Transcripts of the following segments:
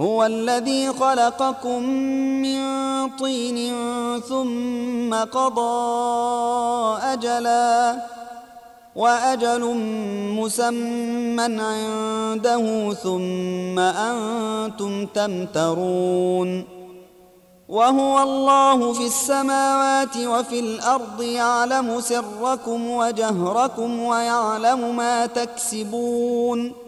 هو الذي خلقكم من طين ثم قضى أجلا وأجل مسمى عنده ثم أنتم تمترون وهو الله في السماوات وفي الأرض يعلم سركم وجهركم ويعلم ما تكسبون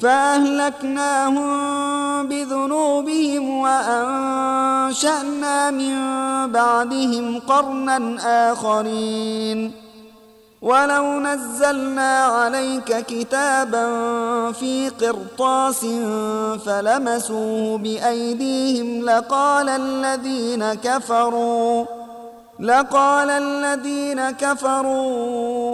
فأهلكناهم بذنوبهم وأنشأنا من بعدهم قرنا آخرين. ولو نزلنا عليك كتابا في قرطاس فلمسوه بأيديهم لقال الذين كفروا لقال الذين كفروا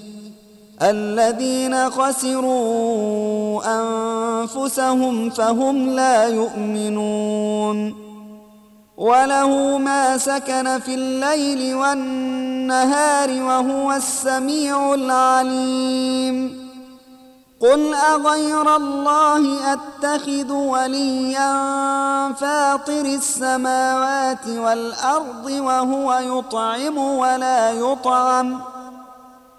الذين خسروا أنفسهم فهم لا يؤمنون. وله ما سكن في الليل والنهار وهو السميع العليم. قل أغير الله أتخذ وليا فاطر السماوات والأرض وهو يطعم ولا يطعم ۖ.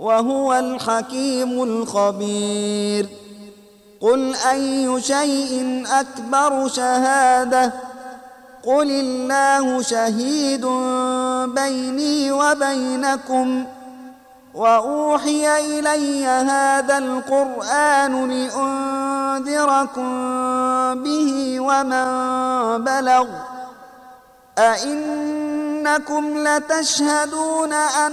وهو الحكيم الخبير. قل أي شيء أكبر شهادة؟ قل الله شهيد بيني وبينكم. وأوحي إلي هذا القرآن لأنذركم به ومن بلغ. أئنكم لتشهدون أن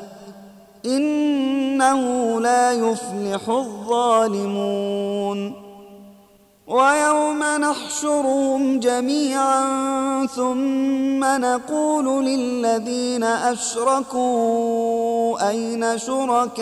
إنه لا يفلح الظالمون. ويوم نحشرهم جميعا ثم نقول للذين أشركوا أين شركاؤكم؟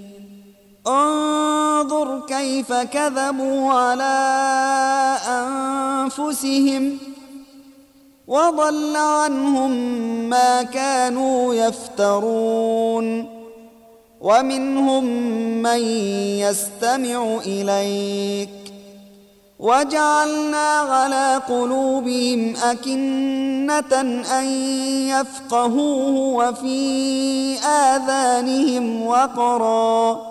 انظر كيف كذبوا على أنفسهم وضل عنهم ما كانوا يفترون ومنهم من يستمع إليك وجعلنا على قلوبهم أكنة أن يفقهوه وفي آذانهم وقرا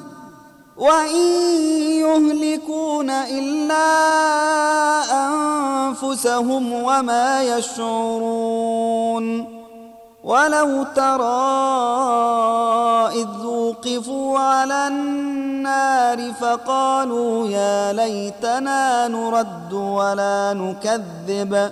وإن يهلكون إلا أنفسهم وما يشعرون ولو ترى إذ وقفوا على النار فقالوا يا ليتنا نرد ولا نكذب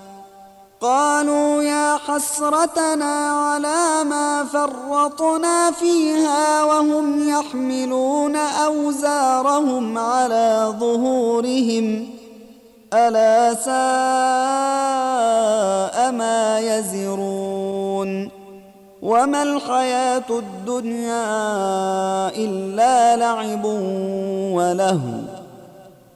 قالوا يا حسرتنا على ما فرطنا فيها وهم يحملون أوزارهم على ظهورهم ألا ساء ما يزرون وما الحياة الدنيا إلا لعب ولهو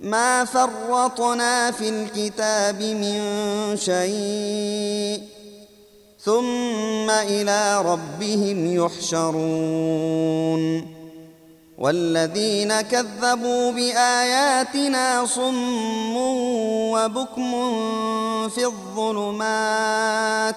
ما فرطنا في الكتاب من شيء ثم إلى ربهم يحشرون والذين كذبوا بآياتنا صم وبكم في الظلمات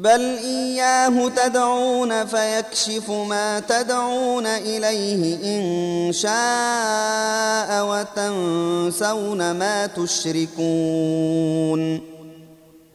بل اياه تدعون فيكشف ما تدعون اليه ان شاء وتنسون ما تشركون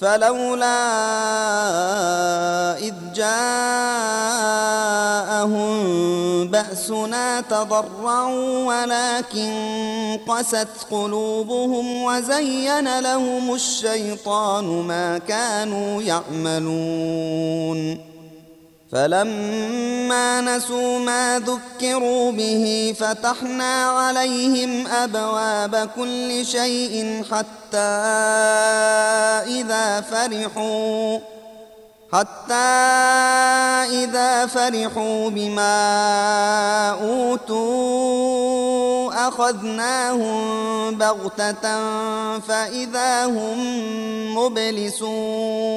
فلولا إذ جاءهم بأسنا تضرعوا ولكن قست قلوبهم وزين لهم الشيطان ما كانوا يعملون. فلما نسوا ما ذكروا به فتحنا عليهم أبواب كل شيء حتى إذا فرحوا حتى إذا فرحوا بما أوتوا أخذناهم بغتة فإذا هم مبلسون.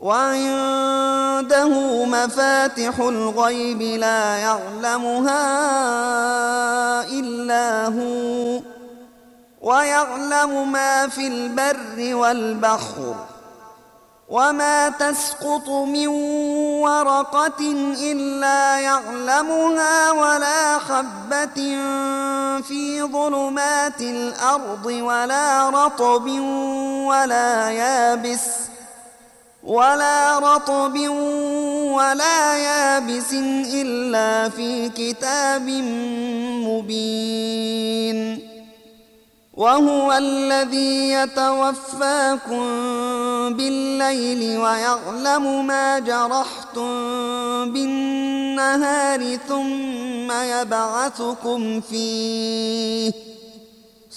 وعنده مفاتح الغيب لا يعلمها إلا هو ويعلم ما في البر والبحر وما تسقط من ورقة إلا يعلمها ولا حبة في ظلمات الأرض ولا رطب ولا يابس. ولا رطب ولا يابس إلا في كتاب مبين. وهو الذي يتوفاكم بالليل ويعلم ما جرحتم بالنهار ثم يبعثكم فيه.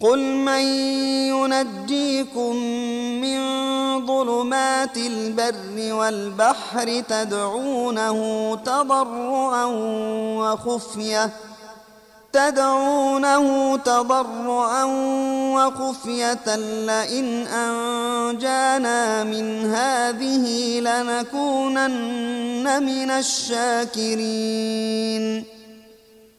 قل من ينجيكم من ظلمات البر والبحر تدعونه تضرعا وخفيه تدعونه تضرعا وخفية لئن أنجانا من هذه لنكونن من الشاكرين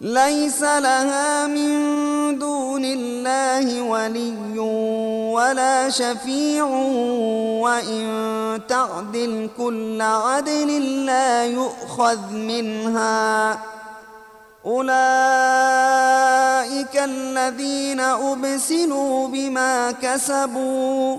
ليس لها من دون الله ولي ولا شفيع وإن تعدل كل عدل لا يؤخذ منها. أولئك الذين أبسلوا بما كسبوا.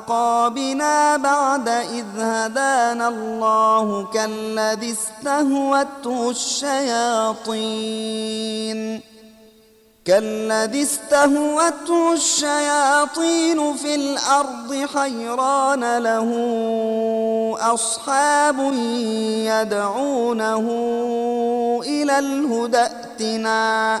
أعقابنا بعد إذ هدانا الله كالذي استهوته الشياطين كالذي استهوته الشياطين في الأرض حيران له أصحاب يدعونه إلى الهدى ائتنا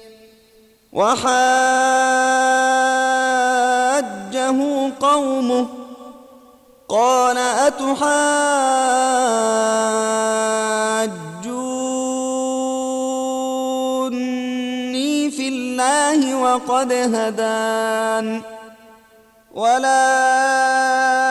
وحاجه قومه قال أتحاجوني في الله وقد هدان ولا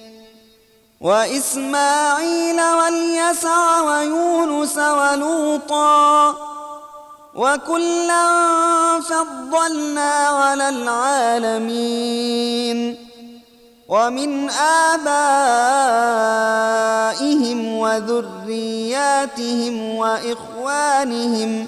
وإسماعيل واليسع ويونس ولوطا وكلا فضلنا على العالمين ومن آبائهم وذرياتهم وإخوانهم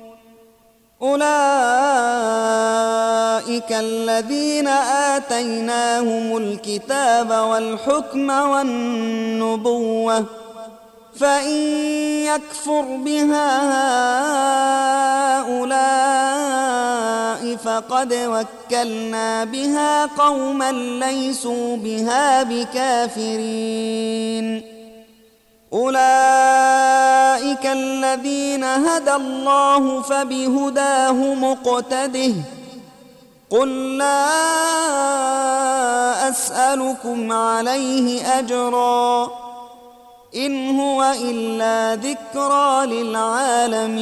أولئك الذين آتيناهم الكتاب والحكم والنبوة فإن يكفر بها هؤلاء فقد وكلنا بها قوما ليسوا بها بكافرين. أولئك الذين هدى الله فبهداه مقتده قل لا أسألكم عليه أجراً إن هو إلا ذكرى للعالمين.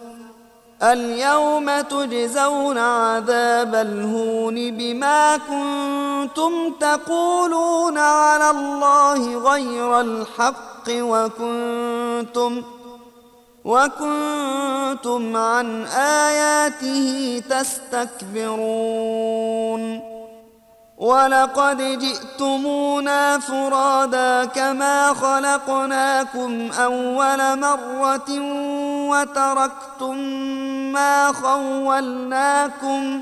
اليوم تجزون عذاب الهون بما كنتم تقولون على الله غير الحق وكنتم وكنتم عن آياته تستكبرون ولقد جئتمونا فرادا كما خلقناكم أول مرة وتركتم ما خولناكم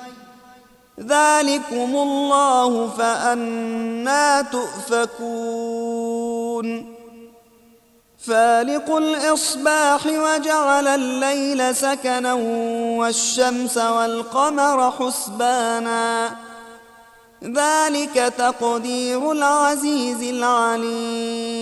ذلكم الله فأنا تؤفكون فالق الإصباح وجعل الليل سكنا والشمس والقمر حسبانا ذلك تقدير العزيز العليم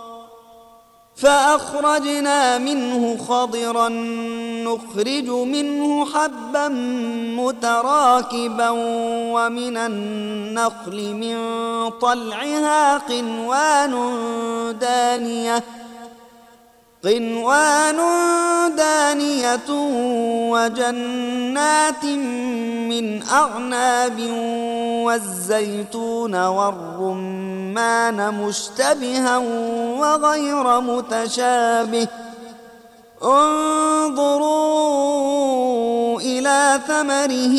فأخرجنا منه خضرا نخرج منه حبا متراكبا ومن النخل من طلعها قنوان دانية قنوان دانية وجنات من أعناب والزيتون والرمان مشتبها وغير متشابه. انظروا إلى ثمره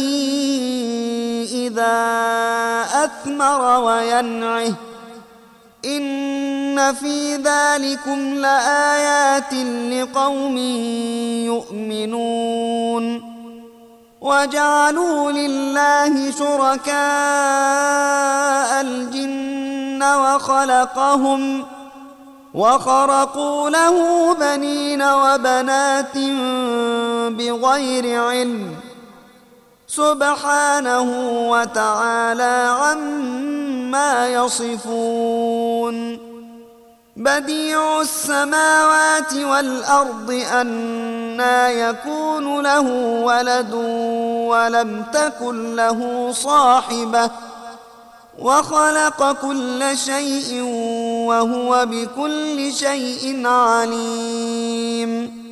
إذا أثمر وينعه. إن في ذلكم لآيات لقوم يؤمنون. وجعلوا لله شركاء الجن وخلقهم وخرقوا له بنين وبنات بغير علم سبحانه وتعالى عما يصفون بديع السماوات والأرض أنا يكون له ولد ولم تكن له صاحبة وخلق كل شيء وهو بكل شيء عليم.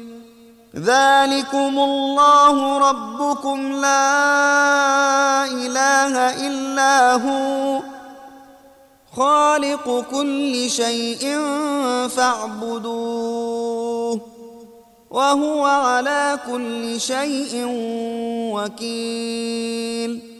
ذلكم الله ربكم لا إله إلا هو. خالق كل شيء فاعبدوه وهو على كل شيء وكيل.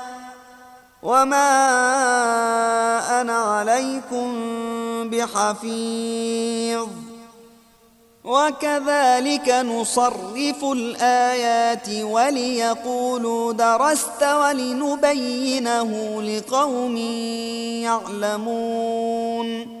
وما أنا عليكم بحفيظ وكذلك نصرف الآيات وليقولوا درست ولنبينه لقوم يعلمون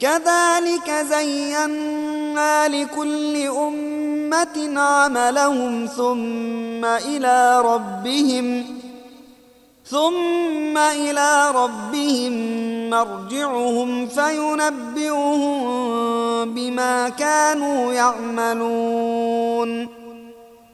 كذلك زينا لكل أمة عملهم ثم إلى ربهم ثم إلى ربهم مرجعهم فينبئهم بما كانوا يعملون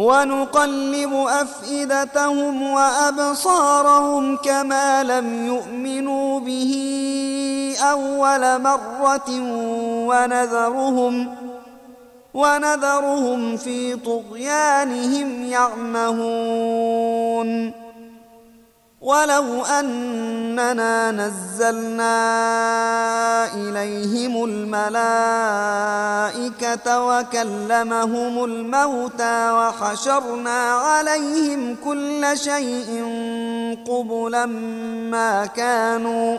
ونقلب أفئدتهم وأبصارهم كما لم يؤمنوا به أول مرة ونذرهم ونذرهم في طغيانهم يعمهون ولو أننا نزلنا إليهم الملائكة وكلمهم الموتى وحشرنا عليهم كل شيء قبلا ما كانوا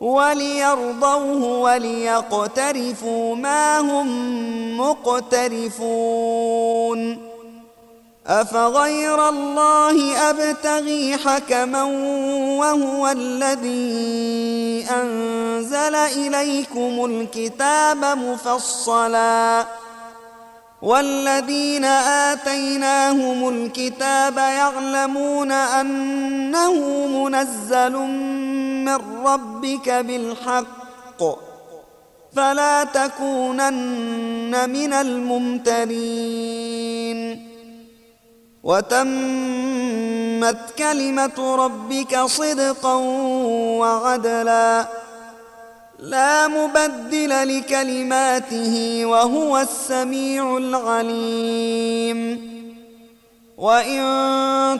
وليرضوه وليقترفوا ما هم مقترفون. أفغير الله أبتغي حكما وهو الذي أنزل إليكم الكتاب مفصلا والذين آتيناهم الكتاب يعلمون أنه منزل من ربك بالحق فلا تكونن من الممترين. وتمت كلمة ربك صدقا وعدلا. لا مبدل لكلماته وهو السميع العليم. وإن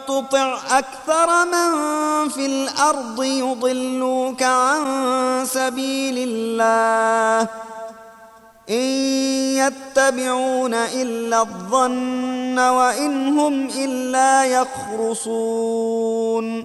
تطع أكثر من في الأرض يضلوك عن سبيل الله. إن يتبعون إلا الظن وإن هم إلا يخرصون.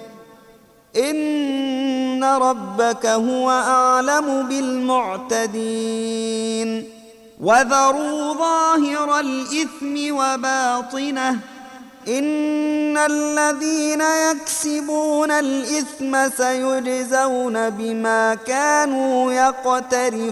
إن ربك هو أعلم بالمعتدين وذروا ظاهر الإثم وباطنه إن الذين يكسبون الإثم سيجزون بما كانوا يقترفون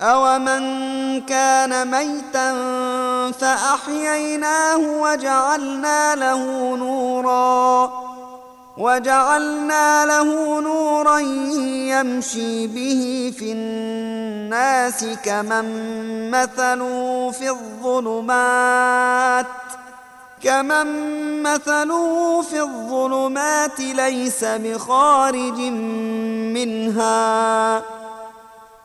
أومن كان ميتا فأحييناه وجعلنا له نوراً وجعلنا له نورا يمشي به في الناس كمن مثله في الظلمات كمن مثله في الظلمات ليس بخارج منها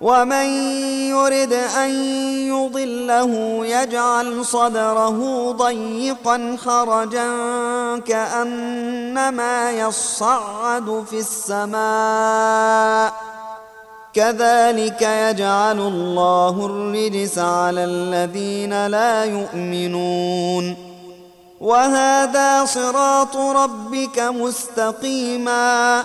ومن يرد أن يضله يجعل صدره ضيقا حرجا كأنما يصعد في السماء كذلك يجعل الله الرجس على الذين لا يؤمنون وهذا صراط ربك مستقيماً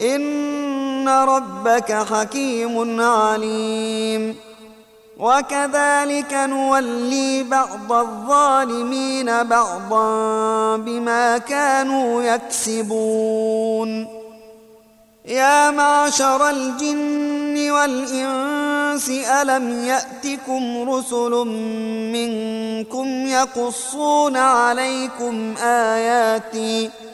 إن ربك حكيم عليم. وكذلك نولي بعض الظالمين بعضا بما كانوا يكسبون. يا معشر الجن والإنس ألم يأتكم رسل منكم يقصون عليكم آياتي ۖ؟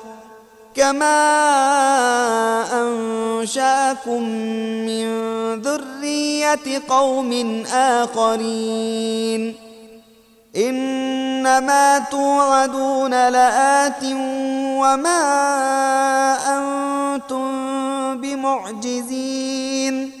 كما أنشأكم من ذرية قوم آخرين. إنما توعدون لآت وما أنتم بمعجزين.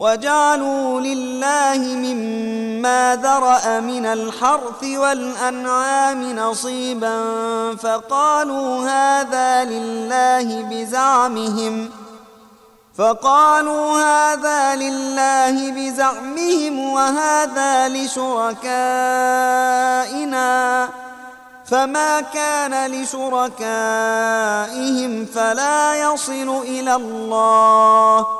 وجعلوا لله مما ذرأ من الحرث والأنعام نصيبا فقالوا هذا لله بزعمهم فقالوا هذا لله بزعمهم وهذا لشركائنا فما كان لشركائهم فلا يصل إلى الله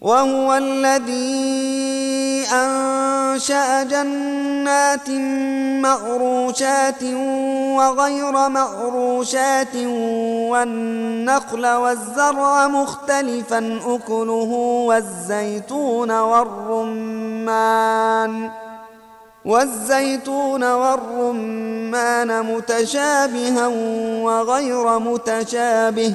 وهو الذي أنشأ جنات معروشات وغير معروشات والنخل والزرع مختلفا أكله والزيتون والرمان والزيتون والرمان متشابها وغير متشابه.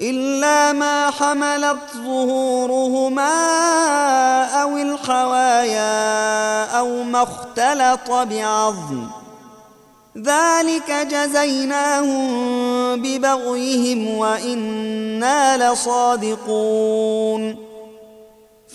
إلا ما حملت ظهورهما أو الحوايا أو ما اختلط بعظم. ذلك جزيناهم ببغيهم وإنا لصادقون.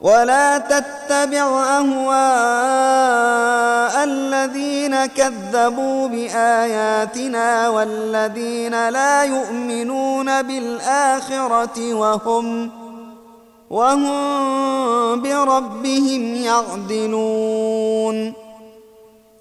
ولا تتبع أهواء الذين كذبوا بآياتنا والذين لا يؤمنون بالآخرة وهم وهم بربهم يعدلون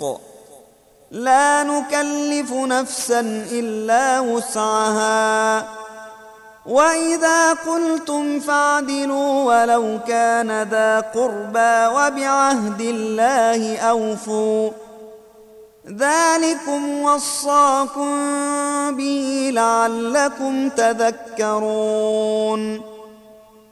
القسط لا نكلف نفسا إلا وسعها. وإذا قلتم فاعدلوا ولو كان ذا قربى وبعهد الله أوفوا. ذلكم وصاكم به لعلكم تذكرون.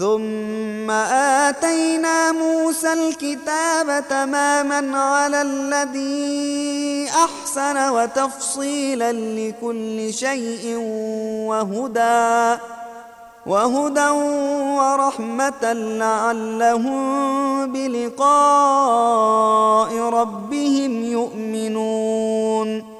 ثم آتينا موسى الكتاب تماما على الذي أحسن وتفصيلا لكل شيء وهدى وهدى ورحمة لعلهم بلقاء ربهم يؤمنون.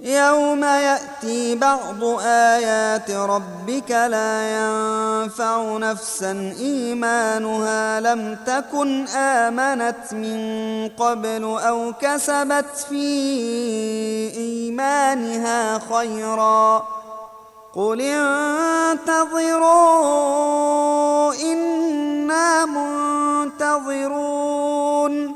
يوم يأتي بعض آيات ربك لا ينفع نفسا إيمانها لم تكن آمنت من قبل أو كسبت في إيمانها خيرا قل انتظروا إنا منتظرون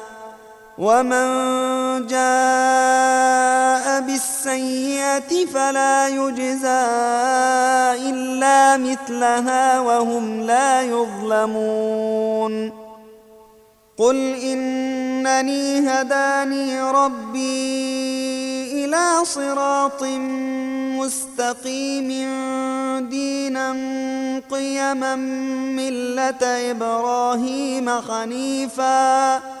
ومن جاء بالسيئة فلا يجزى إلا مثلها وهم لا يظلمون قل إنني هداني ربي إلى صراط مستقيم دينا قيما ملة إبراهيم حنيفا